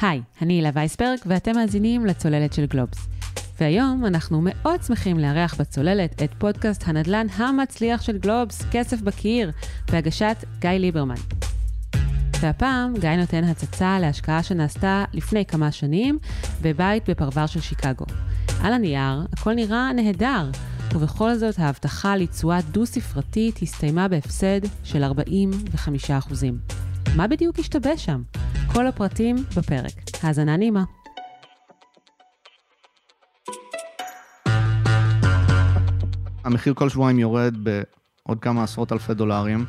היי, אני הילה וייסברג, ואתם מאזינים לצוללת של גלובס. והיום אנחנו מאוד שמחים לארח בצוללת את פודקאסט הנדל"ן המצליח של גלובס, כסף בקיר, בהגשת גיא ליברמן. והפעם גיא נותן הצצה להשקעה שנעשתה לפני כמה שנים בבית בפרבר של שיקגו. על הנייר, הכל נראה נהדר, ובכל זאת ההבטחה לתשואה דו-ספרתית הסתיימה בהפסד של 45%. מה בדיוק השתבש שם? כל הפרטים בפרק. האזנה נעימה. המחיר כל שבועיים יורד בעוד כמה עשרות אלפי דולרים.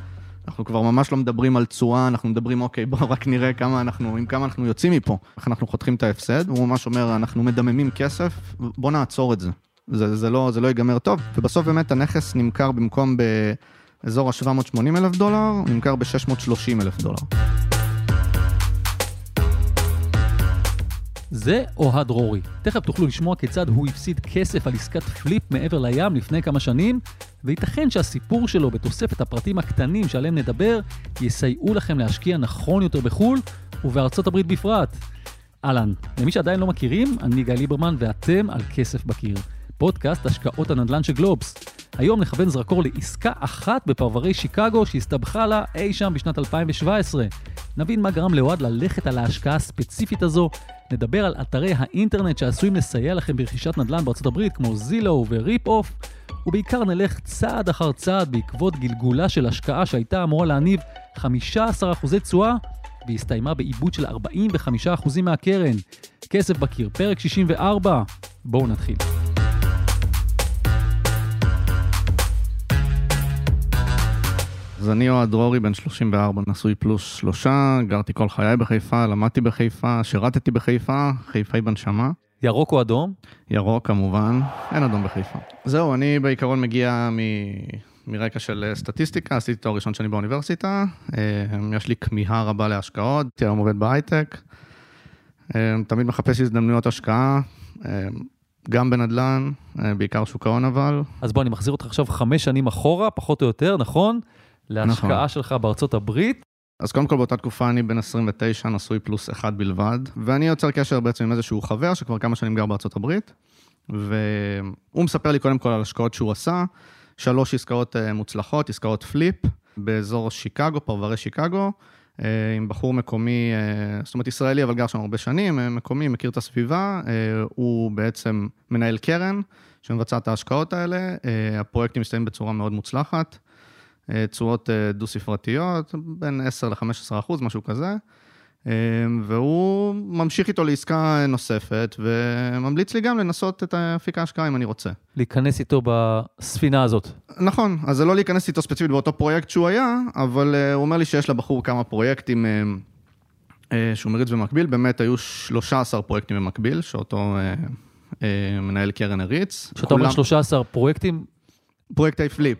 אנחנו כבר ממש לא מדברים על תשואה, אנחנו מדברים, אוקיי, בואו רק נראה כמה אנחנו, עם כמה אנחנו יוצאים מפה, איך אנחנו חותכים את ההפסד. הוא ממש אומר, אנחנו מדממים כסף, בואו נעצור את זה. זה, זה, לא, זה לא ייגמר טוב, ובסוף באמת הנכס נמכר במקום באזור ה-780 אלף דולר, נמכר ב-630 אלף דולר. זה אוהד דרורי. תכף תוכלו לשמוע כיצד הוא הפסיד כסף על עסקת פליפ מעבר לים לפני כמה שנים, וייתכן שהסיפור שלו בתוספת הפרטים הקטנים שעליהם נדבר, יסייעו לכם להשקיע נכון יותר בחו"ל, ובארצות הברית בפרט. אהלן, למי שעדיין לא מכירים, אני גיא ליברמן ואתם על כסף בקיר. פודקאסט השקעות הנדל"ן של גלובס. היום נכוון זרקור לעסקה אחת בפרברי שיקגו שהסתבכה לה אי שם בשנת 2017. נבין מה גרם לאוהד ללכת על ההשקעה הספציפית הזו, נדבר על אתרי האינטרנט שעשויים לסייע לכם ברכישת נדל"ן בארצות הברית כמו Zillow ו Ripoff, ובעיקר נלך צעד אחר צעד בעקבות גלגולה של השקעה שהייתה אמורה להניב 15% תשואה והסתיימה באיבוד של 45% מהקרן. כסף בקיר, פרק 64, בואו נתחיל. אז אני אוהד דרורי, בן 34, נשוי פלוס שלושה, גרתי כל חיי בחיפה, למדתי בחיפה, שירתתי בחיפה, חיפאי בנשמה. ירוק או אדום? ירוק כמובן, אין אדום בחיפה. זהו, אני בעיקרון מגיע מ... מרקע של סטטיסטיקה, עשיתי תואר ראשון שלי באוניברסיטה, אה, יש לי כמיהה רבה להשקעות, היום עובד בהייטק, אה, תמיד מחפש הזדמנויות השקעה, אה, גם בנדל"ן, בעיקר שוק ההון אבל. אז בוא, אני מחזיר אותך עכשיו חמש שנים אחורה, פחות או יותר, נכון? להשקעה נכון. שלך בארצות הברית. אז קודם כל באותה תקופה אני בן 29, נשוי פלוס אחד בלבד, ואני יוצר קשר בעצם עם איזשהו חבר שכבר כמה שנים גר בארצות הברית, והוא מספר לי קודם כל על השקעות שהוא עשה, שלוש עסקאות אה, מוצלחות, עסקאות flip, באזור שיקגו, פרברי שיקגו, אה, עם בחור מקומי, אה, זאת אומרת ישראלי, אבל גר שם הרבה שנים, מקומי, מכיר את הסביבה, הוא בעצם מנהל קרן שמבצע את ההשקעות האלה, הפרויקטים מסתיימים בצורה מאוד מוצלחת. אה, תשואות אה, דו-ספרתיות, בין 10 ל-15 אחוז, משהו כזה. אה, והוא ממשיך איתו לעסקה נוספת, וממליץ לי גם לנסות את אפיק ההשקעה אם אני רוצה. להיכנס איתו בספינה הזאת. נכון, אז זה לא להיכנס איתו ספציפית באותו פרויקט שהוא היה, אבל הוא אומר לי שיש לבחור כמה פרויקטים שהוא מריץ במקביל, באמת היו 13 פרויקטים במקביל, שאותו מנהל קרן הריץ. כשאתה אומר 13 פרויקטים, פרויקטי flip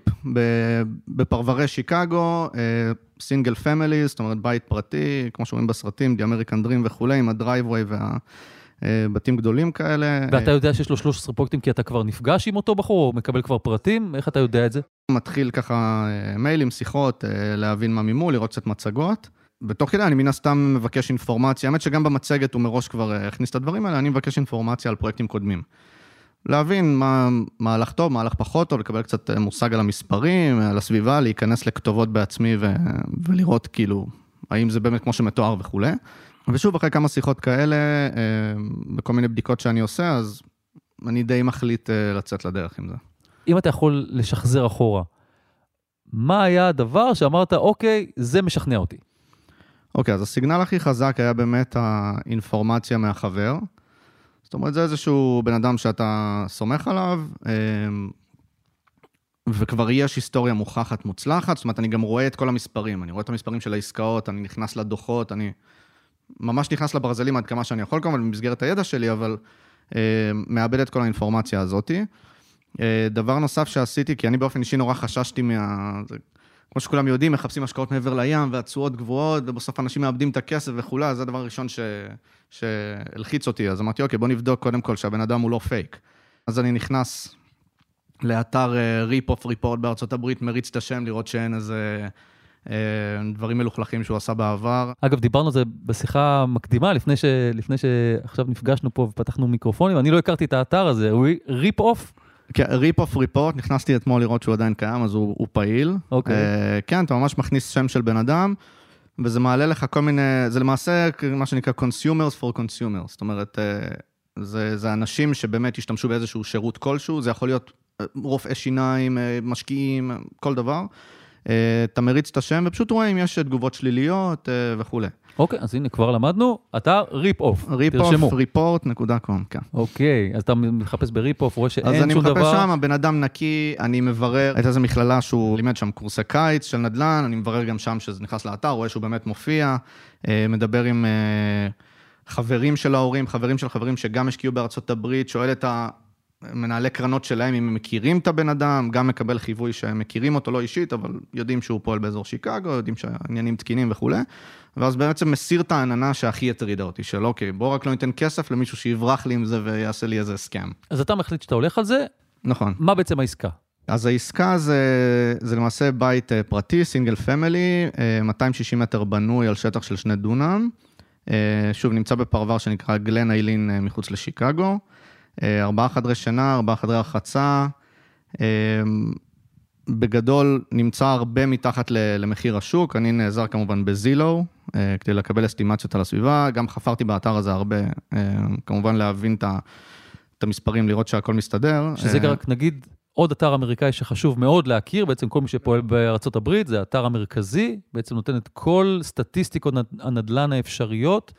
בפרברי שיקגו, single family, זאת אומרת בית פרטי, כמו שאומרים בסרטים, The American Dream וכולי, עם ה driveway והבתים גדולים כאלה. ואתה יודע שיש לו 13 פרויקטים כי אתה כבר נפגש עם אותו בחור, או מקבל כבר פרטים? איך אתה יודע את זה? מתחיל ככה אה, מיילים, שיחות, אה, להבין מה ממול, לראות קצת מצגות. ותוך כדי אני מן הסתם מבקש אינפורמציה, האמת שגם במצגת הוא מראש כבר אה, הכניס את הדברים האלה, אני מבקש אינפורמציה על פרויקטים קודמים. להבין מה, מה הלך טוב, מה הלך פחות טוב, לקבל קצת אה, מושג על המספרים, על הסביבה, להיכנס לכתובות בעצמי ו, ולראות כאילו, האם זה באמת כמו שמתואר וכולי. ושוב, אחרי כמה שיחות כאלה, אה, בכל מיני בדיקות שאני עושה, אז אני די מחליט אה, לצאת לדרך עם זה. אם אתה יכול לשחזר אחורה, מה היה הדבר שאמרת, אוקיי, זה משכנע אותי? אוקיי, אז הסיגנל הכי חזק היה באמת האינפורמציה מהחבר. זאת אומרת, זה איזשהו בן אדם שאתה סומך עליו, אמ, וכבר יש היסטוריה מוכחת מוצלחת, זאת אומרת, אני גם רואה את כל המספרים, אני רואה את המספרים של העסקאות, אני נכנס לדוחות, אני ממש נכנס לברזלים עד כמה שאני יכול, כמובן, במסגרת הידע שלי, אבל אה, מעבד את כל האינפורמציה הזאתי. אה, דבר נוסף שעשיתי, כי אני באופן אישי נורא חששתי מה... כמו שכולם יודעים, מחפשים השקעות מעבר לים, והתשואות גבוהות, ובסוף אנשים מאבדים את הכסף וכולי, זה הדבר הראשון. שהלחיץ אותי. אז אמרתי, אוקיי, בוא נבדוק קודם כל שהבן אדם הוא לא פייק. אז אני נכנס לאתר Ripoff Report בארצות הברית, מריץ את השם, לראות שאין איזה אה, דברים מלוכלכים שהוא עשה בעבר. אגב, דיברנו על זה בשיחה מקדימה, לפני, ש... לפני שעכשיו נפגשנו פה ופתחנו מיקרופונים, אני לא הכרתי את האתר הזה, Ripoff? Ripoff Report, נכנסתי אתמול לראות שהוא עדיין קיים, אז הוא, הוא פעיל. אוקיי. אה, כן, אתה ממש מכניס שם של בן אדם, וזה מעלה לך כל מיני, זה למעשה מה שנקרא consumers for consumers, זאת אומרת, אה, זה, זה אנשים שבאמת השתמשו באיזשהו שירות כלשהו, זה יכול להיות אה, רופאי שיניים, משקיעים, כל דבר. אה, אתה מריץ את השם ופשוט רואה אם יש תגובות שליליות אה, וכולי. אוקיי, אז הנה, כבר למדנו, אתר Ripoff, תרשמו. ripoff.report.com, כן. אוקיי, אז אתה מחפש ב Ripoff, רואה אז שאין אני שום מחפש דבר. שם, הבן אדם נקי, אני מברר, הייתה איזו מכללה שהוא לימד שם קורסי קיץ של נדל"ן, אני מברר גם שם שזה נכנס לאתר, רואה שהוא באמת מופיע, אה, מדבר עם אה, חברים של ההורים, חברים של חברים שגם השקיעו בארצות הברית, שואל את המנהלי קרנות שלהם אם הם מכירים את הבן אדם, גם מקבל חיווי שהם מכירים אותו לא אישית, אבל יודעים שהוא פועל באזור שיקגו, יודעים שהעניינים תקינים וכולי. ואז בעצם מסיר את העננה שהכי הטרידה אותי, של אוקיי, בוא רק לא ניתן כסף למישהו שיברח לי עם זה ויעשה לי איזה הסכם. אז אתה מחליט שאתה הולך על זה, נכון. מה בעצם העסקה? אז העסקה זה, זה למעשה בית אה, פרטי, סינגל פמילי, 260 מטר בנוי על שטח של שני דונם. אה, שוב, נמצא בפרבר שנקרא גלן איילין אה, מחוץ לשיקגו. אה, ארבעה חדרי שינה, ארבעה חדרי רחצה. אה, בגדול נמצא הרבה מתחת למחיר השוק, אני נעזר כמובן בזילו, אה, כדי לקבל אסטימציות על הסביבה, גם חפרתי באתר הזה הרבה, כמובן להבין את המספרים, לראות שהכל מסתדר. שזה רק נגיד עוד אתר אמריקאי שחשוב מאוד להכיר, בעצם כל מי שפועל בארצות הברית, זה האתר המרכזי, בעצם נותן את כל סטטיסטיקות נד- הנדל"ן האפשריות.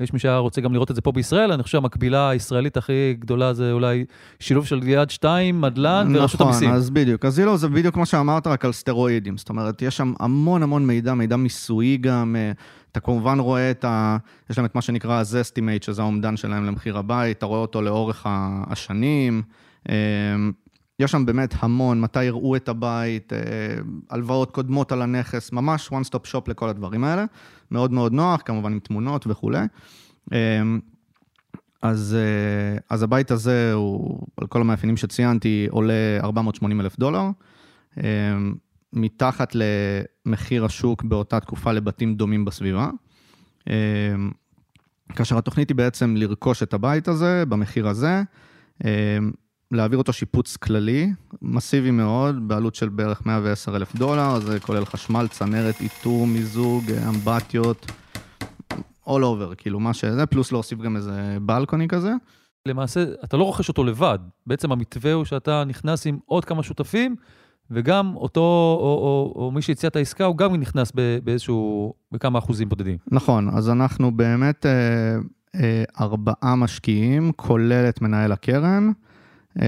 יש מי שהיה רוצה גם לראות את זה פה בישראל, אני חושב שהמקבילה הישראלית הכי גדולה זה אולי שילוב של יד שתיים, נדל"ן ורשות המיסים. נכון, אז בדיוק. אז זילו זה בדיוק כמו שאמרת, רק על סטרואידים. זאת אומרת, יש שם המון המון מידע, מידע מיסויי גם. אה, אתה כמובן רואה את ה... יש להם את מה שנקרא ה-Zestimate, שזה האומדן שלהם למחיר הבית, אתה רואה אותו לאורך השנים. יש שם באמת המון, מתי יראו את הבית, אה, הלוואות קודמות על הנכס, ממש one stop shop לכל הדברים האלה. מאוד מאוד נוח, כמובן עם תמונות וכולי. אה, אז, אה, אז הבית הזה הוא, על כל המאפיינים שציינתי, עולה 480 אלף דולר. מתחת למחיר השוק באותה תקופה לבתים דומים בסביבה. כאשר התוכנית היא בעצם לרכוש את הבית הזה במחיר הזה, להעביר אותו שיפוץ כללי, מסיבי מאוד, בעלות של בערך 110 אלף דולר, זה כולל חשמל, צנרת, איתור, מיזוג, אמבטיות, all over, כאילו מה שזה, פלוס להוסיף גם איזה בלקוני כזה. למעשה, אתה לא רוכש אותו לבד. בעצם המתווה הוא שאתה נכנס עם עוד כמה שותפים, וגם אותו, או, או, או מי שהציע את העסקה, הוא גם נכנס באיזשהו, בכמה אחוזים בודדים. נכון, אז אנחנו באמת אה, אה, ארבעה משקיעים, כולל את מנהל הקרן. אה,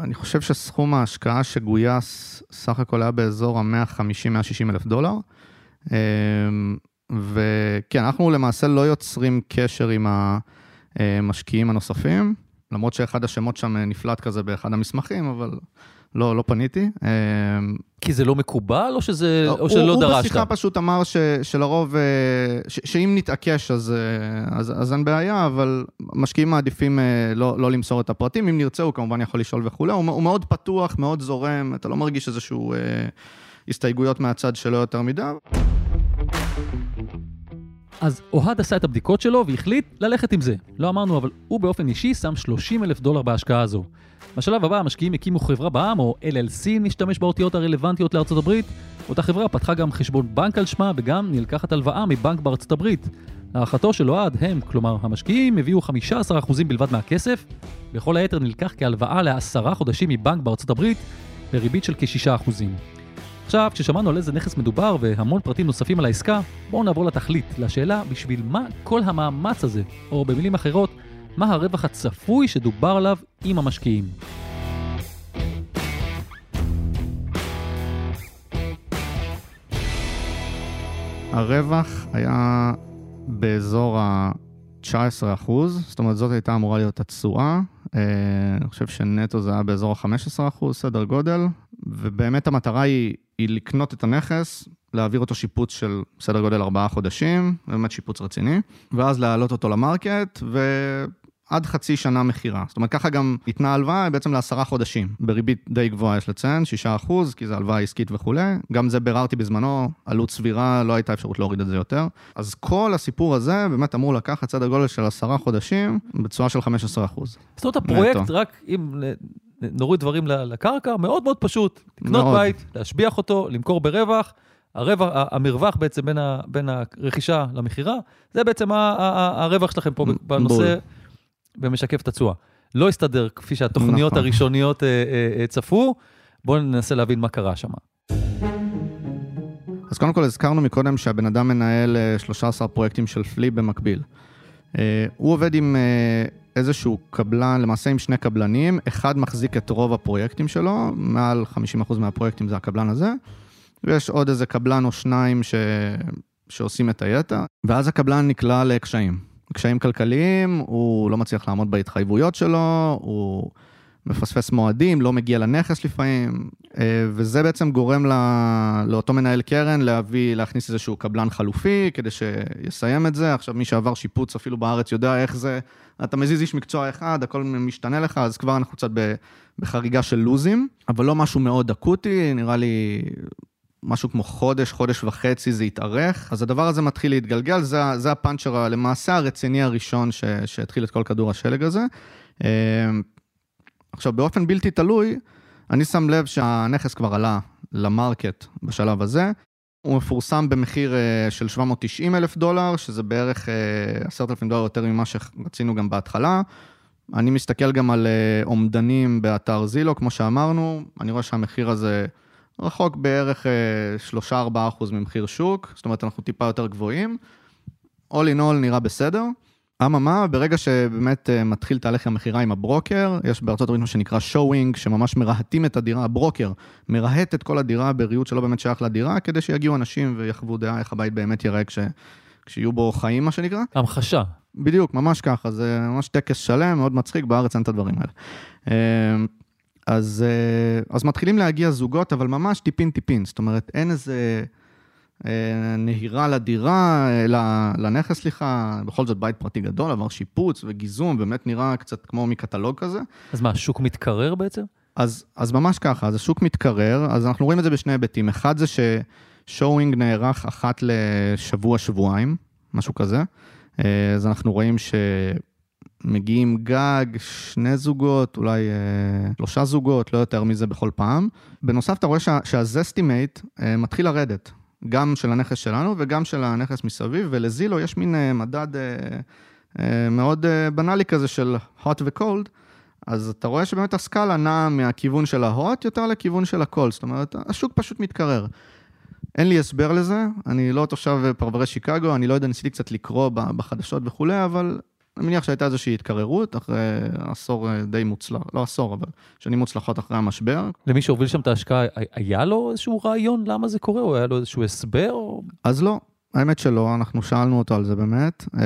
אני חושב שסכום ההשקעה שגויס סך הכל היה באזור ה-150-160 אלף דולר. אה, וכן, אנחנו למעשה לא יוצרים קשר עם המשקיעים הנוספים, למרות שאחד השמות שם נפלט כזה באחד המסמכים, אבל לא, לא פניתי. אה, כי זה לא מקובל, או, שזה, או שלא הוא, דרשת? הוא בשיחה פשוט אמר ש, שלרוב, אה, ש, שאם נתעקש אז, אה, אז, אז אין בעיה, אבל משקיעים מעדיפים אה, לא, לא למסור את הפרטים. אם נרצה, הוא כמובן יכול לשאול וכולי. הוא, הוא מאוד פתוח, מאוד זורם, אתה לא מרגיש איזשהו אה, הסתייגויות מהצד שלו יותר מדי. אז אוהד עשה את הבדיקות שלו והחליט ללכת עם זה. לא אמרנו, אבל הוא באופן אישי שם 30 אלף דולר בהשקעה הזו. בשלב הבא המשקיעים הקימו חברה בע"מ, או LLC אם נשתמש באותיות הרלוונטיות לארצות הברית. אותה חברה פתחה גם חשבון בנק על שמה וגם נלקחת הלוואה מבנק בארצות הברית. להערכתו של אוהד, הם, כלומר המשקיעים, הביאו 15% בלבד מהכסף, וכל היתר נלקח כהלוואה לעשרה חודשים מבנק בארצות הברית, בריבית של כ-6%. עכשיו, כששמענו על איזה נכס מדובר והמון פרטים נוספים על העסקה, בואו נעבור לתכלית, לשאלה בשביל מה כל המאמץ הזה, או במילים אחרות, מה הרווח הצפוי שדובר עליו עם המשקיעים. הרווח היה באזור ה-19 אחוז, זאת אומרת, זאת הייתה אמורה להיות התשואה. אה, אני חושב שנטו זה היה באזור ה-15 אחוז, סדר גודל, ובאמת המטרה היא, היא לקנות את הנכס, להעביר אותו שיפוץ של סדר גודל 4 חודשים, באמת שיפוץ רציני, ואז להעלות אותו למרקט, עד חצי שנה מכירה. זאת אומרת, ככה גם ניתנה הלוואה בעצם לעשרה חודשים. בריבית די גבוהה, יש לציין, 6%, כי זו הלוואה עסקית וכולי. גם זה ביררתי בזמנו, עלות סבירה, לא הייתה אפשרות להוריד את זה יותר. אז כל הסיפור הזה באמת אמור לקחת סדר גודל של עשרה חודשים, בתשואה של 15%. זאת אומרת, הפרויקט, נטו. רק אם נוריד דברים לקרקע, מאוד מאוד פשוט. לקנות מאוד. בית, להשביח אותו, למכור ברווח. הרווח, המרווח בעצם בין, ה, בין הרכישה למכירה, זה בעצם ה, ה, ה, הרווח שלכם פה. בנושא, ומשקף את התשואה. לא הסתדר כפי שהתוכניות נכון. הראשוניות אה, אה, אה, צפו, בואו ננסה להבין מה קרה שם. אז קודם כל הזכרנו מקודם שהבן אדם מנהל אה, 13 פרויקטים של פליפ במקביל. אה, הוא עובד עם אה, איזשהו קבלן, למעשה עם שני קבלנים, אחד מחזיק את רוב הפרויקטים שלו, מעל 50% מהפרויקטים זה הקבלן הזה, ויש עוד איזה קבלן או שניים ש... שעושים את היתר, ואז הקבלן נקלע לקשיים. קשיים כלכליים, הוא לא מצליח לעמוד בהתחייבויות שלו, הוא מפספס מועדים, לא מגיע לנכס לפעמים, אה, וזה בעצם גורם ל- לאותו מנהל קרן להביא, להכניס איזשהו קבלן חלופי כדי שיסיים את זה. עכשיו, מי שעבר שיפוץ אפילו בארץ יודע איך זה, אתה מזיז איש מקצוע אחד, הכל משתנה לך, אז כבר אנחנו קצת בחריגה של לוזים, אבל לא משהו מאוד אקוטי, נראה לי משהו כמו חודש, חודש וחצי זה התארך, אז הדבר הזה מתחיל להתגלגל, זה, זה הפאנצ'ר למעשה הרציני הראשון ש- שהתחיל את כל כדור השלג הזה. עכשיו, באופן בלתי תלוי, אני שם לב שהנכס כבר עלה למרקט בשלב הזה. הוא מפורסם במחיר אה, של 790 אלף דולר, שזה בערך אה, 10,000 דולר יותר ממה שרצינו גם בהתחלה. אני מסתכל גם על אה, אומדנים באתר זילו, כמו שאמרנו, אני רואה שהמחיר הזה רחוק בערך אה, 3-4 אחוז ממחיר שוק, זאת אומרת, אנחנו טיפה יותר גבוהים. all in all נראה בסדר. אממה, ברגע שבאמת אה, מתחיל תהליך המכירה עם הברוקר, יש בארצות הברית מה שנקרא שואינג, שממש מרהטים את הדירה, הברוקר מרהט את כל הדירה בריהוט שלא באמת שייך לדירה, כדי שיגיעו אנשים ויחוו דעה איך הבית באמת ייראה כש... כשיהיו בו חיים, מה שנקרא. המחשה. בדיוק, ממש ככה, זה ממש טקס שלם, מאוד מצחיק, בארץ אין את הדברים האלה. אה, אז, אה, אז מתחילים להגיע זוגות, אבל ממש טיפין-טיפין, זאת אומרת, אין איזה נהירה לדירה, אה, לנכס, סליחה, בכל זאת בית פרטי גדול, עבר שיפוץ וגיזום, באמת נראה קצת כמו מקטלוג כזה. אז מה, השוק מתקרר בעצם? אז, אז ממש ככה, אז השוק מתקרר, אז אנחנו רואים את זה בשני היבטים. אחד זה ששואינג נערך אחת לשבוע-שבועיים, משהו כזה. אה, אז אנחנו רואים שמגיעים גג שני זוגות, אולי אה, שלושה זוגות, לא יותר מזה בכל פעם. בנוסף, אתה רואה שה, שה Zestimate אה, מתחיל לרדת, גם של הנכס שלנו וגם של הנכס מסביב, ול Zillow יש מין אה, מדד אה, אה, מאוד בנאלי כזה של hot ו-cold. אז אתה רואה שבאמת הסקאלה נעה מהכיוון של ה hot יותר לכיוון של הקול, זאת אומרת, השוק פשוט מתקרר. אין לי הסבר לזה, אני לא תושב פרברי שיקגו, אני לא יודע, ניסיתי קצת לקרוא בחדשות וכולי, אבל אני מניח שהייתה איזושהי התקררות אחרי עשור אה, די מוצלח, לא עשור, אבל שנים מוצלחות אחרי המשבר. למי שהוביל שם את ההשקעה, היה לו איזשהו רעיון למה זה קורה, או היה לו איזשהו הסבר? או... אז לא, האמת שלא, אנחנו שאלנו אותו על זה באמת, אה,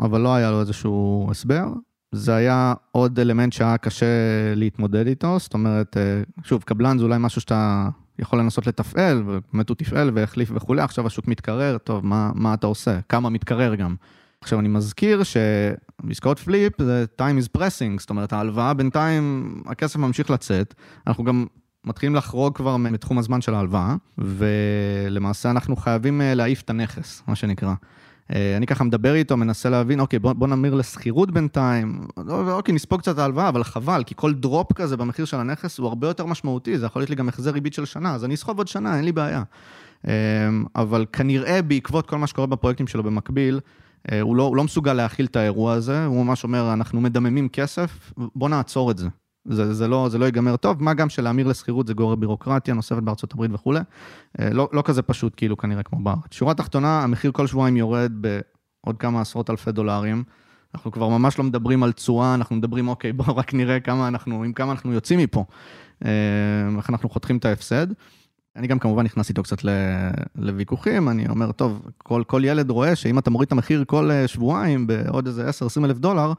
אבל לא היה לו איזשהו הסבר. זה היה עוד אלמנט שהיה קשה להתמודד איתו, זאת אומרת, אה, שוב, קבלן זה אולי משהו שאתה יכול לנסות לתפעל, ובאמת הוא תפעל והחליף וכולי, עכשיו השוק מתקרר, טוב, מה, מה אתה עושה? כמה מתקרר גם. עכשיו, אני מזכיר שבעסקאות flip זה time is pressing, זאת אומרת, ההלוואה בינתיים, הכסף ממשיך לצאת, אנחנו גם מתחילים לחרוג כבר מתחום הזמן של ההלוואה, ולמעשה אנחנו חייבים אה, להעיף את הנכס, מה שנקרא. אה, אני ככה מדבר איתו, מנסה להבין, אוקיי, בוא, בוא נמיר לשכירות בינתיים, לא, אוקיי, נספוג קצת ההלוואה, אבל חבל, כי כל drop כזה במחיר של הנכס הוא הרבה יותר משמעותי, זה יכול להיות לי גם החזר ריבית של שנה, אז אני אסחוב עוד שנה, אין לי בעיה. אה, אבל כנראה בעקבות כל מה שקורה בפרויקטים שלו במקביל, הוא לא, הוא לא מסוגל להכיל את האירוע הזה, הוא ממש אומר, אנחנו מדממים כסף, בוא נעצור את זה. זה, זה, לא, זה לא ייגמר טוב, מה גם שלהמיר לשכירות זה גורר בירוקרטיה נוספת בארצות הברית וכולי. אה, לא, לא כזה פשוט כאילו כנראה כמו בארץ. שורה תחתונה, המחיר כל שבועיים יורד בעוד כמה עשרות אלפי דולרים. אנחנו כבר ממש לא מדברים על תשואה, אנחנו מדברים, אוקיי, בואו רק נראה כמה אנחנו, עם כמה אנחנו יוצאים מפה. אה, איך אנחנו חותכים את ההפסד. אני גם כמובן נכנס איתו קצת לוויכוחים, אני אומר, טוב, כל, כל ילד רואה שאם אתה מוריד את המחיר כל אה, שבועיים בעוד איזה 10-20 אלף דולר,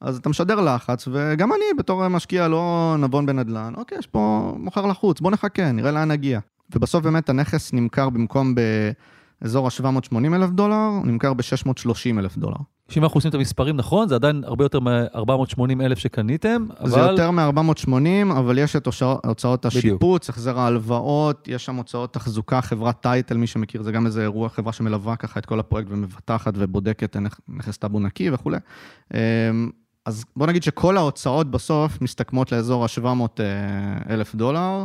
אז אתה משדר לחץ, וגם אני בתור משקיע לא נבון בנדל"ן, אוקיי, יש פה מוכר לחוץ, בוא נחכה, נראה לאן נגיע. ובסוף באמת הנכס נמכר במקום באזור ה-780 אלף דולר, נמכר ב-630 אלף דולר. שאם אנחנו עושים את המספרים נכון, זה עדיין הרבה יותר מ-480 אלף שקניתם, אבל... זה יותר מ-480, אבל יש את הוצאות- השיפוץ, החזר ההלוואות, יש שם הוצאות תחזוקה, חברת טייטל, מי שמכיר, זה גם איזה אירוע, חברה שמלווה ככה את כל הפרויקט ומבטחת ובודקת נכ- נכס טאבו נקי וכולי. אמ, אז בוא נגיד שכל ההוצאות בסוף מסתכמות לאזור ה-700 אלף דולר,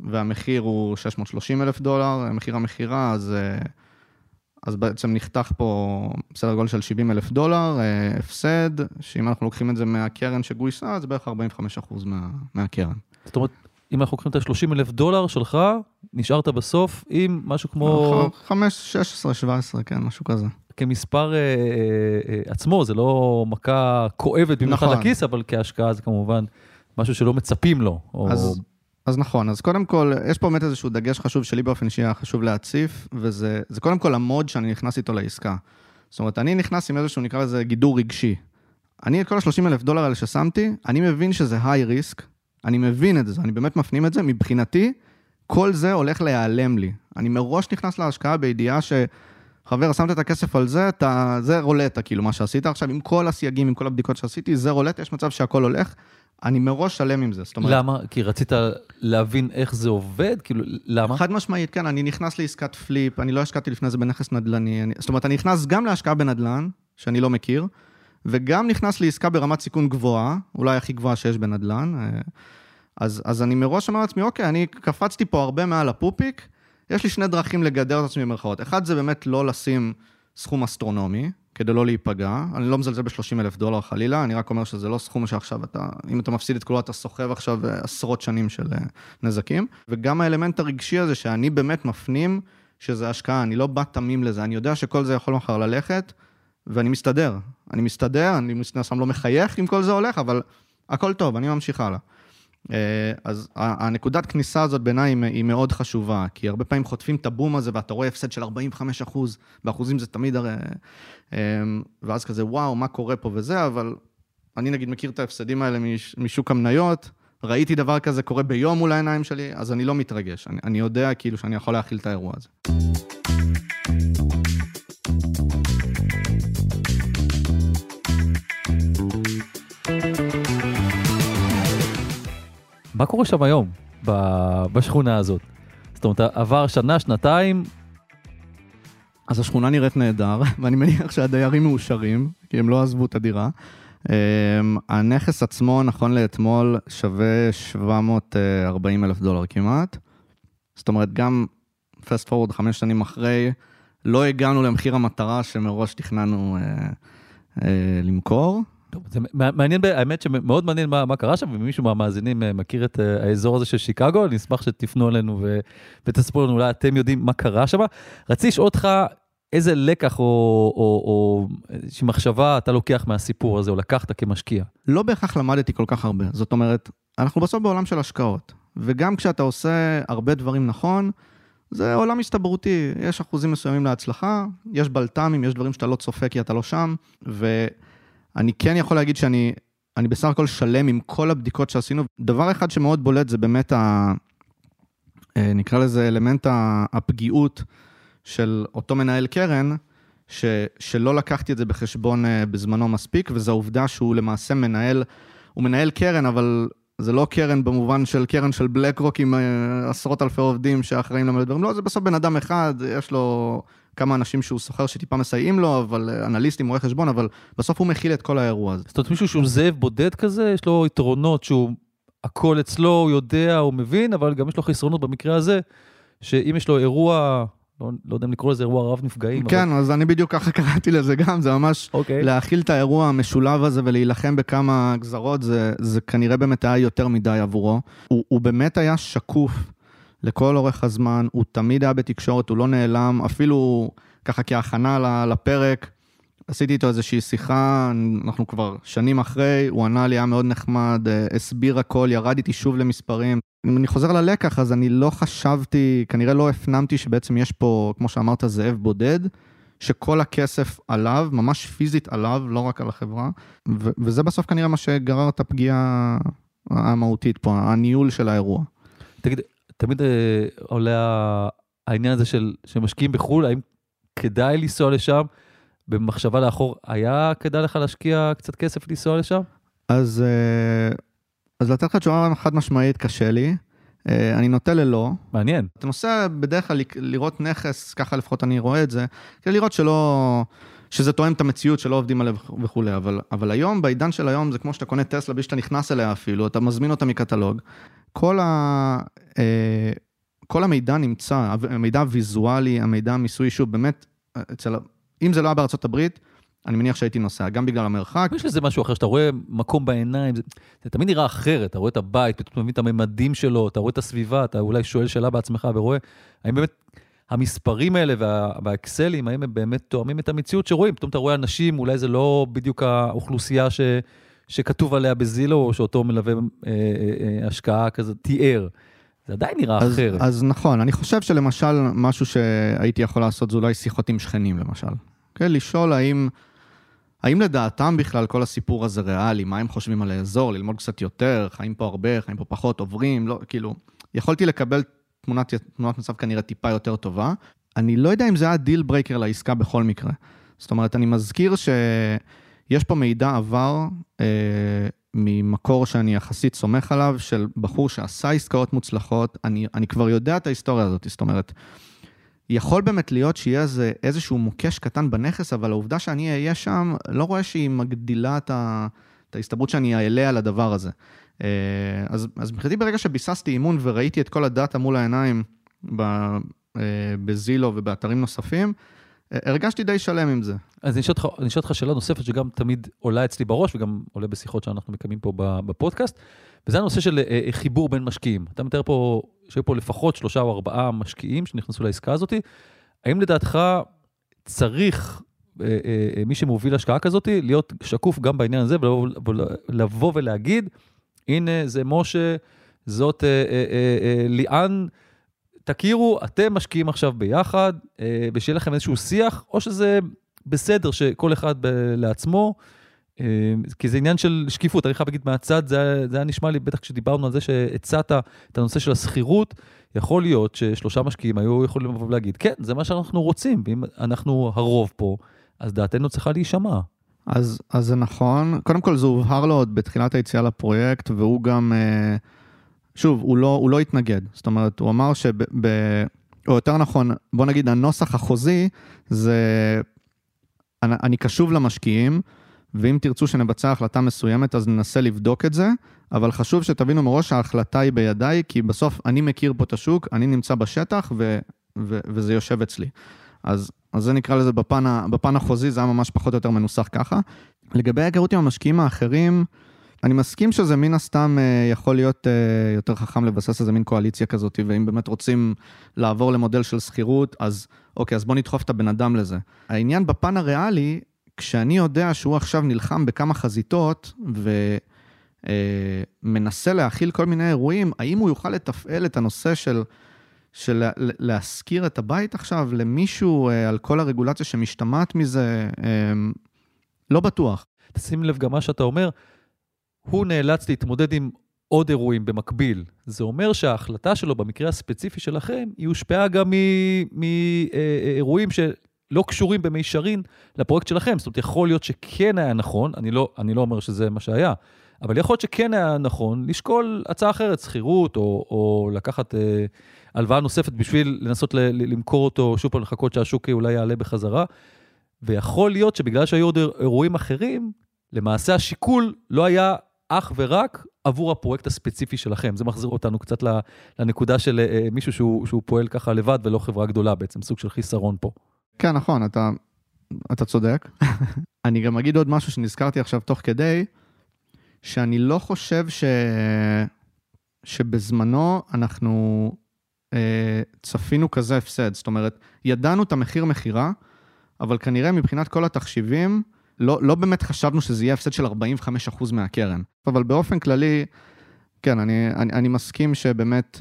והמחיר הוא 630 אלף דולר, מחיר המכירה, אז... אה, אז בעצם נחתך פה בסדר גודל של 70 אלף דולר, אה, הפסד, שאם אנחנו לוקחים את זה מהקרן שגויסה, זה בערך 45% מה, מהקרן. זאת אומרת, אם אנחנו לוקחים את ה-30 אלף דולר שלך, נשארת בסוף עם משהו כמו... 5, 16, 17, כן, משהו כזה. כמספר אה, אה, אה, עצמו, זה לא מכה כואבת במיוחד נכון. לכיס, אבל כהשקעה זה כמובן משהו שלא מצפים לו. או... אז, אז נכון, אז קודם כל, יש פה באמת איזשהו דגש חשוב שלי באופן אישי היה חשוב להציף, וזה זה קודם כל המוד שאני נכנס איתו לעסקה. זאת אומרת, אני נכנס עם איזשהו, נקרא לזה, גידור רגשי. אני, את כל ה-30 אלף דולר האלה ששמתי, אני מבין שזה high risk, אני מבין את זה, אני באמת מפנים את זה, מבחינתי, כל זה הולך להיעלם לי. אני מראש נכנס להשקעה בידיעה ש... חבר, שמת את הכסף על זה, אתה, זה רולטה, כאילו, מה שעשית עכשיו, עם כל הסייגים, עם כל הבדיקות שעשיתי, זה רולטה, יש מצב שהכל הולך, אני מראש שלם עם זה. זאת אומרת, למה? כי רצית להבין איך זה עובד? כאילו, למה? חד משמעית, כן, אני נכנס לעסקת flip, אני לא השקעתי לפני זה בנכס נדל"ני, אני, זאת אומרת, אני נכנס גם להשקעה בנדל"ן, שאני לא מכיר, וגם נכנס לעסקה ברמת סיכון גבוהה, אולי הכי גבוהה שיש בנדל"ן. אה, אז, אז אני מראש אומר לעצמי, אוקיי, אני קפצתי פה הרבה מעל הפופיק, יש לי שני דרכים לגדר את עצמי במרכאות. אחד זה באמת לא לשים סכום אסטרונומי, כדי לא להיפגע. אני לא מזלזל ב-30 אלף דולר חלילה, אני רק אומר שזה לא סכום שעכשיו אתה, אם אתה מפסיד את כולו, אתה סוחב עכשיו אה, עשרות שנים של אה, נזקים. וגם האלמנט הרגשי הזה, שאני באמת מפנים שזה השקעה, אני לא בא תמים לזה, אני יודע שכל זה יכול מחר ללכת, ואני מסתדר. אני מסתדר, אני מן הסתם לא מחייך אם כל זה הולך, אבל הכל טוב, אני ממשיך הלאה. אה, אז הנקודת כניסה הזאת בעיניי היא- מאוד חשובה, כי הרבה פעמים חוטפים את הבום הזה ואתה רואה הפסד של 45 אחוז, באחוזים זה תמיד הרי... אה, ואז כזה, וואו, מה קורה פה וזה, אבל אני נגיד מכיר את ההפסדים האלה מש- משוק המניות, ראיתי דבר כזה קורה ביום מול העיניים שלי, אז אני לא מתרגש. אני, אני יודע כאילו שאני יכול להכיל את האירוע הזה. מה קורה שם היום, בשכונה הזאת? זאת אומרת, עבר שנה, שנתיים, אז השכונה נראית נהדר, ואני מניח שהדיירים מאושרים, כי הם לא עזבו את הדירה. Um, הנכס עצמו, נכון לאתמול, שווה 740 אלף דולר כמעט. זאת אומרת, גם פסט פורוורד חמש שנים אחרי, לא הגענו למחיר המטרה שמראש תכננו uh, uh, למכור. טוב, זה מע- מעניין, האמת שמאוד מעניין מה, מה קרה שם, ואם מישהו מהמאזינים אה, מכיר את אה, האזור הזה של שיקגו, אני אשמח שתפנו אלינו ו, ותספרו לנו, אולי אתם יודעים מה קרה שם. רציתי לשאול אותך איזה לקח או, או, או איזושהי מחשבה אתה לוקח מהסיפור הזה, או לקחת כמשקיע. לא בהכרח למדתי כל כך הרבה. זאת אומרת, אנחנו בסוף בעולם של השקעות, וגם כשאתה עושה הרבה דברים נכון, זה עולם הסתברותי, יש אחוזים מסוימים להצלחה, יש בלת"מים, יש דברים שאתה לא צופה כי אתה לא שם, ואני כן יכול להגיד שאני אני בסך הכל שלם עם כל הבדיקות שעשינו. דבר אחד שמאוד בולט זה באמת, ה, אה, נקרא לזה אלמנט הפגיעות של אותו מנהל קרן, ש, שלא לקחתי את זה בחשבון אה, בזמנו מספיק, וזו העובדה שהוא למעשה מנהל, הוא מנהל קרן, אבל זה לא קרן במובן של קרן של בלק רוק עם אה, עשרות אלפי עובדים שאחראים למלא דברים, לא, זה בסוף בן אדם אחד, יש לו כמה אנשים שהוא סוחר שטיפה מסייעים לו, אבל אה, אנליסטים, רואי חשבון, אבל בסוף הוא מכיל את כל האירוע הזה. זאת אומרת, מישהו שהוא זאב בודד כזה, יש לו יתרונות שהוא, הכל אצלו, הוא יודע, הוא מבין, אבל גם יש לו חסרונות במקרה הזה, שאם יש לו אירוע, לא, לא יודע אם לקרוא לזה אירוע רב נפגעים, כן, אז אני בדיוק ככה קראתי לזה גם, זה ממש אבל... אוקיי. להכיל את האירוע המשולב הזה ולהילחם בכמה גזרות, זה, זה כנראה באמת היה יותר מדי עבורו. הוא, הוא באמת היה שקוף לכל אורך הזמן, הוא תמיד היה בתקשורת, הוא לא נעלם, אפילו ככה כהכנה לפרק, עשיתי איתו איזושהי שיחה, אנחנו כבר שנים אחרי, הוא ענה לי, היה מאוד נחמד, אה, הסביר הכל, ירד איתי שוב למספרים. אם אני חוזר ללקח, אז אני לא חשבתי, כנראה לא הפנמתי שבעצם יש פה, כמו שאמרת, זאב בודד, שכל הכסף עליו, ממש פיזית עליו, לא רק על החברה, ו- וזה בסוף כנראה מה שגרר את הפגיעה המהותית פה, הניהול של האירוע. תגיד, תמיד אה, עולה העניין הזה של שמשקיעים בחו"ל, האם כדאי לנסוע לשם? במחשבה לאחור, היה כדאי לך להשקיע קצת כסף לנסוע לשם? אז, אה, אז לתת לך תשובה חד משמעית קשה לי. אה, אני נוטה ללא. מעניין. אתה נוסע בדרך כלל לראות נכס, ככה לפחות אני רואה את זה, כדי לראות שלא, שזה תואם את המציאות, שלא עובדים עליו וכולי, אבל, אבל היום, בעידן של היום, זה כמו שאתה קונה טסלה בלי שאתה נכנס אליה אפילו, אתה מזמין אותה מקטלוג. כל, ה, אה, כל המידע נמצא, המידע הוויזואלי, המידע המיסוי, שוב, באמת, אצל, אם זה לא היה בארצות הברית, אני מניח שהייתי נוסע, גם בגלל המרחק. יש לזה משהו אחר, שאתה רואה מקום בעיניים, זה, זה תמיד נראה אחרת, אתה רואה את הבית, פתאום מבין את הממדים שלו, אתה רואה את הסביבה, אתה אולי שואל שאלה בעצמך ורואה, האם באמת המספרים האלה וה, והאקסלים, האם הם באמת תואמים את המציאות שרואים? פתאום אתה רואה אנשים, אולי זה לא בדיוק האוכלוסייה ש, שכתוב עליה בזילו, או שאותו מלווה אה, אה, אה, השקעה כזה תיאר. זה עדיין נראה אז, אחרת. אז נכון, אני חושב שלמשל, משהו שהייתי יכול לעשות זה אולי שיחות עם שכנים, למשל. כן, לשאול האם... האם לדעתם בכלל כל הסיפור הזה ריאלי? מה הם חושבים על האזור? ללמוד קצת יותר? חיים פה הרבה? חיים פה פחות? עוברים? לא, כאילו, יכולתי לקבל תמונת, תמונת מצב כנראה טיפה יותר טובה. אני לא יודע אם זה היה דיל ברייקר לעסקה בכל מקרה. זאת אומרת, אני מזכיר שיש פה מידע עבר אה, ממקור שאני יחסית סומך עליו, של בחור שעשה עסקאות מוצלחות. אני, אני כבר יודע את ההיסטוריה הזאת, זאת אומרת, יכול באמת להיות שיהיה איזה, איזשהו מוקש קטן בנכס, אבל העובדה שאני אהיה שם, לא רואה שהיא מגדילה את, ה, את ההסתברות שאני אעלה על הדבר הזה. אה, אז, אז מבחינתי ברגע שביססתי אימון וראיתי את כל הדאטה מול העיניים אה, בזילו ובאתרים נוספים, אה, הרגשתי די שלם עם זה. אז אני אשאל אותך שאלה נוספת שגם תמיד עולה אצלי בראש וגם עולה בשיחות שאנחנו מקיימים פה בפודקאסט, וזה הנושא של חיבור בין משקיעים. אתה מתאר פה שהיו פה לפחות שלושה או ארבעה משקיעים שנכנסו לעסקה הזאת. האם לדעתך צריך מי שמוביל השקעה כזאת להיות שקוף גם בעניין הזה ולבוא ולהגיד, הנה זה משה, זאת אה, אה, אה, אה, ליאן, תכירו, אתם משקיעים עכשיו ביחד, אה, ושיהיה לכם איזשהו שיח, או שזה בסדר שכל אחד לעצמו, כי זה עניין של שקיפות, אני חייב להגיד מהצד, זה, זה היה נשמע לי, בטח כשדיברנו על זה שהצעת את הנושא של השכירות, יכול להיות ששלושה משקיעים היו יכולים לבוא ולהגיד, כן, זה מה שאנחנו רוצים, ואם אנחנו הרוב פה, אז דעתנו צריכה להישמע. אז, אז זה נכון, קודם כל זה הובהר לו עוד בתחילת היציאה לפרויקט, והוא גם, אה, שוב, הוא לא, הוא לא התנגד, זאת אומרת, הוא אמר שב... או יותר נכון, בוא נגיד, הנוסח החוזי זה, אני, אני קשוב למשקיעים, ואם תרצו שנבצע החלטה מסוימת, אז ננסה לבדוק את זה, אבל חשוב שתבינו מראש שההחלטה היא בידיי, כי בסוף אני מכיר פה את השוק, אני נמצא בשטח, ו, ו, וזה יושב אצלי. אז, אז זה נקרא לזה בפן, בפן החוזי, זה היה ממש פחות או יותר מנוסח ככה. לגבי ההיכרות עם המשקיעים האחרים, אני מסכים שזה מן הסתם אה, יכול להיות אה, יותר חכם לבסס איזה מין קואליציה כזאת, ואם באמת רוצים לעבור למודל של שכירות, אז אוקיי, אז בוא נדחוף את הבן אדם לזה. העניין בפן הריאלי, כשאני יודע שהוא עכשיו נלחם בכמה חזיתות ומנסה אה, להכיל כל מיני אירועים, האם הוא יוכל לתפעל את הנושא של, של להשכיר את הבית עכשיו למישהו אה, על כל הרגולציה שמשתמעת מזה? אה, לא בטוח. תשים לב גם מה שאתה אומר, הוא נאלץ להתמודד עם עוד אירועים במקביל. זה אומר שההחלטה שלו במקרה הספציפי שלכם, היא הושפעה גם מאירועים ש... לא קשורים במישרין לפרויקט שלכם. זאת אומרת, יכול להיות שכן היה נכון, אני לא, אני לא אומר שזה מה שהיה, אבל יכול להיות שכן היה נכון לשקול הצעה אחרת, שכירות, או, או לקחת אה, הלוואה נוספת בשביל לנסות ל, למכור אותו, שוב פעם לחכות שהשוק אולי יעלה בחזרה. ויכול להיות שבגלל שהיו עוד אירועים אחרים, למעשה השיקול לא היה אך ורק עבור הפרויקט הספציפי שלכם. זה מחזיר אותנו קצת לנקודה של אה, מישהו שהוא, שהוא פועל ככה לבד ולא חברה גדולה בעצם, סוג של חיסרון פה. כן, נכון, אתה, אתה צודק. אני גם אגיד עוד משהו שנזכרתי עכשיו תוך כדי, שאני לא חושב ש... שבזמנו אנחנו אה, צפינו כזה הפסד. זאת אומרת, ידענו את המחיר מכירה, אבל כנראה מבחינת כל התחשיבים, לא, לא באמת חשבנו שזה יהיה הפסד של 45% מהקרן. אבל באופן כללי, כן, אני, אני, אני מסכים שבאמת,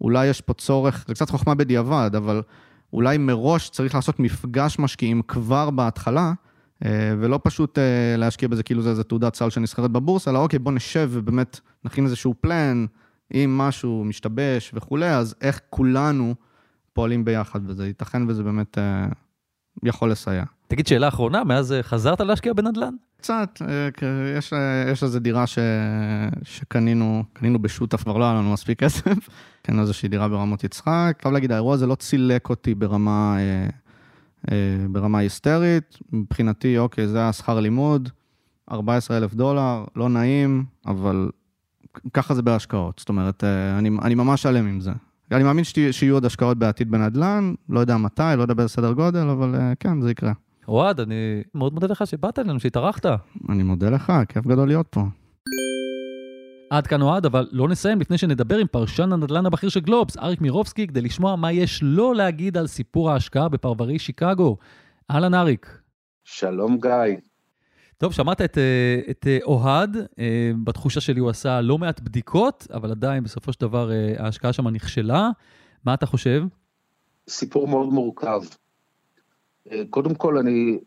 אולי יש פה צורך, זה קצת חוכמה בדיעבד, אבל אולי מראש צריך לעשות מפגש משקיעים כבר בהתחלה, אה, ולא פשוט אה, להשקיע בזה כאילו זה איזה תעודת סל שנסחרת בבורסה, אלא אוקיי, בוא נשב ובאמת נכין איזשהו פלן, אם משהו משתבש וכולי, אז איך כולנו פועלים ביחד, וזה ייתכן וזה באמת אה, יכול לסייע. תגיד, שאלה אחרונה, מאז אה, חזרת להשקיע בנדל"ן? קצת, אה, יש, אה, יש איזו דירה ש, שקנינו, קנינו בשותף, כבר לא היה לנו מספיק כסף, קנינו איזושהי דירה ברמות יצחק. חייב להגיד, האירוע הזה לא צילק אותי ברמה, אה, אה, ברמה היסטרית. מבחינתי, אוקיי, זה היה שכר לימוד, 14,000 דולר, לא נעים, אבל ככה זה בהשקעות. זאת אומרת, אה, אני, אני ממש שלם עם זה. אני מאמין שיהיו עוד השקעות בעתיד בנדל"ן, לא יודע מתי, לא יודע באיזה סדר גודל, אבל אה, כן, זה יקרה. אוהד, אני מאוד מודה לך שבאת אלינו, שהתארחת. אני מודה לך, כיף גדול להיות פה. עד כאן אוהד, אבל לא נסיים לפני שנדבר עם פרשן הנדל"ן הבכיר של גלובס, אריק מירובסקי, כדי לשמוע מה יש לו להגיד על סיפור ההשקעה בפרברי שיקגו. אהלן אריק. שלום גיא. טוב, שמעת את, אה, את אה, אוהד, אה, בתחושה שלי הוא עשה לא מעט בדיקות, אבל עדיין בסופו של דבר ההשקעה שם נכשלה. מה אתה חושב? סיפור מאוד מורכב. קודם כל, אני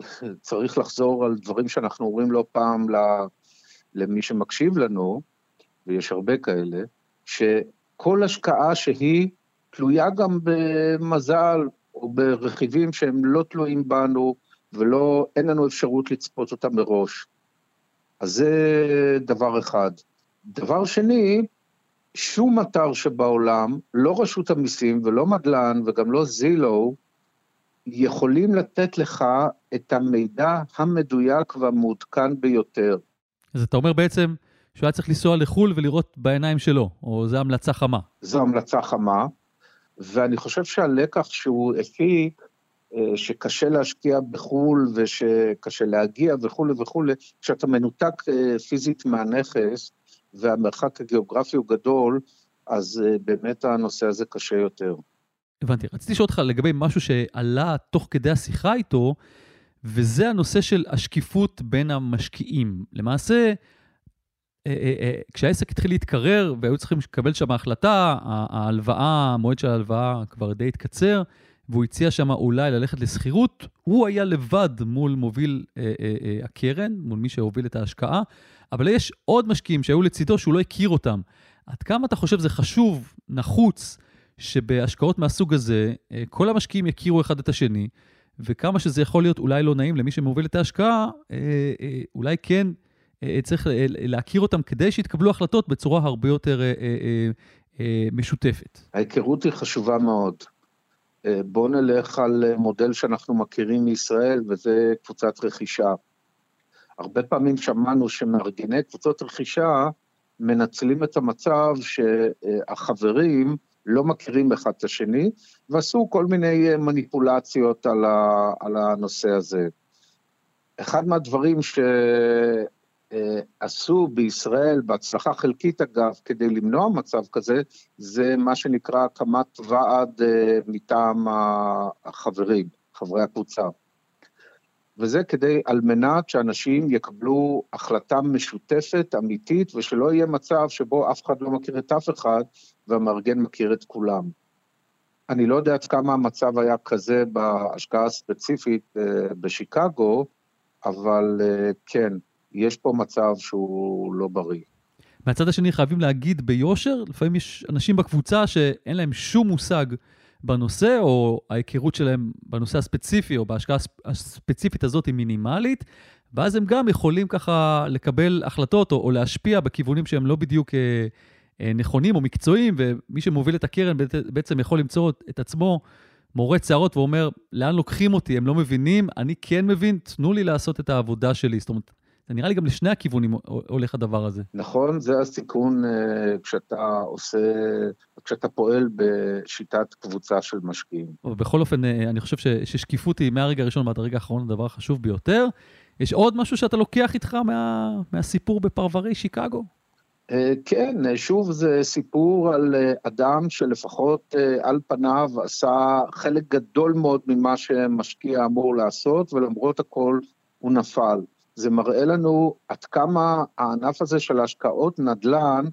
צריך לחזור על דברים שאנחנו אומרים לא פעם למי שמקשיב לנו, ויש הרבה כאלה, שכל השקעה שהיא תלויה גם במזל או ברכיבים שהם לא תלויים בנו, ולא, אין לנו אפשרות לצפות אותם מראש. אז זה דבר אחד. דבר שני, שום אתר שבעולם, לא רשות המיסים ולא מדלן וגם לא זילו, יכולים לתת לך את המידע המדויק והמעודכן ביותר. אז אתה אומר בעצם שהוא היה צריך לנסוע לחו"ל ולראות בעיניים שלו, או זו המלצה חמה. זו המלצה חמה, ואני חושב שהלקח שהוא הפיק, שקשה להשקיע בחו"ל ושקשה להגיע וכולי וכולי, כשאתה מנותק אה, פיזית מהנכס והמרחק הגיאוגרפי הוא גדול, אז אה, באמת הנושא הזה קשה יותר. הבנתי. רציתי לשאול אותך לגבי משהו שעלה תוך כדי השיחה איתו, וזה הנושא של השקיפות בין המשקיעים. למעשה, כשהעסק התחיל להתקרר והיו צריכים לקבל שם החלטה, ההלוואה, המועד של ההלוואה כבר די התקצר, והוא הציע שם אולי ללכת לשכירות, הוא היה לבד מול מוביל אה, אה, אה, הקרן, מול מי שהוביל את ההשקעה, אבל יש עוד משקיעים שהיו לצידו שהוא לא הכיר אותם. עד כמה אתה חושב זה חשוב, נחוץ, שבהשקעות מהסוג הזה, אה, כל המשקיעים יכירו אחד את השני, וכמה שזה יכול להיות אולי לא נעים למי שמוביל את ההשקעה, אה, אה, אולי כן אה, צריך אה, להכיר אותם כדי שיתקבלו החלטות בצורה הרבה יותר אה, אה, אה, משותפת. ההיכרות היא חשובה מאוד. אה, בואו נלך על אה, מודל שאנחנו מכירים מישראל, וזה קבוצת רכישה. הרבה פעמים שמענו שמארגני קבוצות רכישה מנצלים את המצב שהחברים לא מכירים אחד את השני, ועשו כל מיני אה, מניפולציות על הנושא הזה. אחד מהדברים ש... אה, עשו בישראל, בהצלחה חלקית אגב, כדי למנוע מצב כזה, זה מה שנקרא הקמת ועד אה, מטעם החברים, חברי הקבוצה. וזה כדי, על מנת שאנשים יקבלו החלטה משותפת, אמיתית, ושלא יהיה מצב שבו אף אחד לא מכיר את אף אחד, והמארגן מכיר את כולם. אני לא יודע עד כמה המצב היה כזה בהשקעה הספציפית אה, בשיקגו, אבל כן, יש פה מצב שהוא לא בריא. מהצד השני חייבים להגיד ביושר, לפעמים יש אנשים בקבוצה שאין להם שום מושג בנושא, או ההיכרות שלהם בנושא הספציפי, או בהשקעה הספציפית הזאת היא מינימלית, ואז הם גם יכולים ככה לקבל החלטות, או, או להשפיע בכיוונים שהם לא בדיוק אה, אה, נכונים או מקצועיים, ומי שמוביל את הקרן בעצם יכול למצוא את עצמו מורה צערות ואומר, לאן לוקחים אותי? הם לא מבינים, אני כן מבין, תנו לי לעשות את העבודה שלי. זאת אומרת, נראה לי גם לשני הכיוונים הולך הדבר הזה. נכון, זה הסיכון אה, כשאתה עושה, כשאתה פועל בשיטת קבוצה של משקיעים. בכל אופן, אה, אני חושב ששקיפות היא מהרגע הראשון ועד הרגע האחרון הדבר החשוב ביותר. יש עוד משהו שאתה לוקח איתך מה, מהסיפור בפרברי שיקגו? אה, כן, שוב, זה סיפור על אדם שלפחות על פניו עשה חלק גדול מאוד ממה שמשקיע אמור לעשות, ולמרות הכל הוא נפל. זה מראה לנו עד כמה הענף הזה של השקעות נדל"ן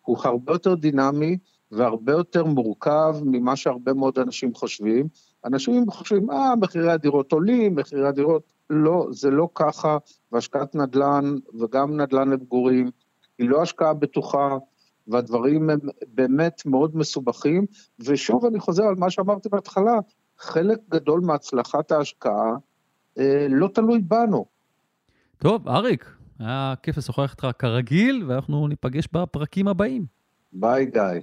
הוא הרבה יותר דינמי והרבה יותר מורכב ממה שהרבה מאוד אנשים חושבים. אנשים חושבים, אה, מחירי הדירות עולים, מחירי הדירות... לא, זה לא ככה, והשקעת נדל"ן וגם נדל"ן למגורים היא לא השקעה בטוחה, והדברים הם באמת מאוד מסובכים. ושוב אני חוזר על מה שאמרתי בהתחלה, חלק גדול מהצלחת ההשקעה אה, לא תלוי בנו. טוב, אריק, היה כיף לשוחח איתך כרגיל, ואנחנו ניפגש בפרקים הבאים. ביי גיא.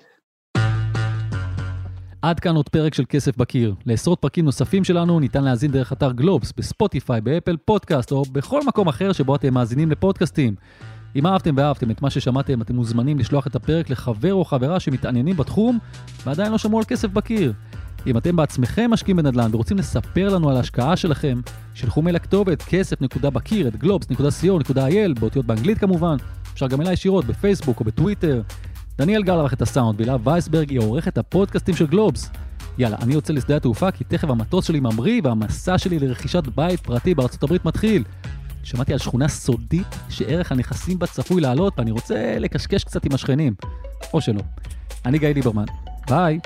עד כאן עוד פרק של כסף בקיר. לעשרות פרקים נוספים שלנו ניתן להאזין דרך אתר גלובס, בספוטיפיי, באפל פודקאסט או בכל מקום אחר שבו אתם מאזינים לפודקאסטים. אם אהבתם ואהבתם את מה ששמעתם, אתם מוזמנים לשלוח את הפרק לחבר או חברה שמתעניינים בתחום ועדיין לא שמעו על כסף בקיר. אם אתם בעצמכם משקיעים בנדל"ן ורוצים לספר לנו על ההשקעה שלכם, שלחו מייל לכתובת כסף.בקיר אט globes.co.il, באותיות באנגלית כמובן, אפשר גם אליי ישירות בפייסבוק או בטוויטר. דניאל גל ערך את הסאונד, והילה וייסברג היא עורכת הפודקאסטים של גלובס. יאללה, אני יוצא לשדה התעופה כי תכף המטוס שלי ממריא והמסע שלי לרכישת בית פרטי בארצות הברית מתחיל. שמעתי על שכונה סודית שערך הנכסים בה צפוי לעלות ואני רוצה לקשקש קצת עם השכנים. או שלא. אני גיא ליברמן. ביי.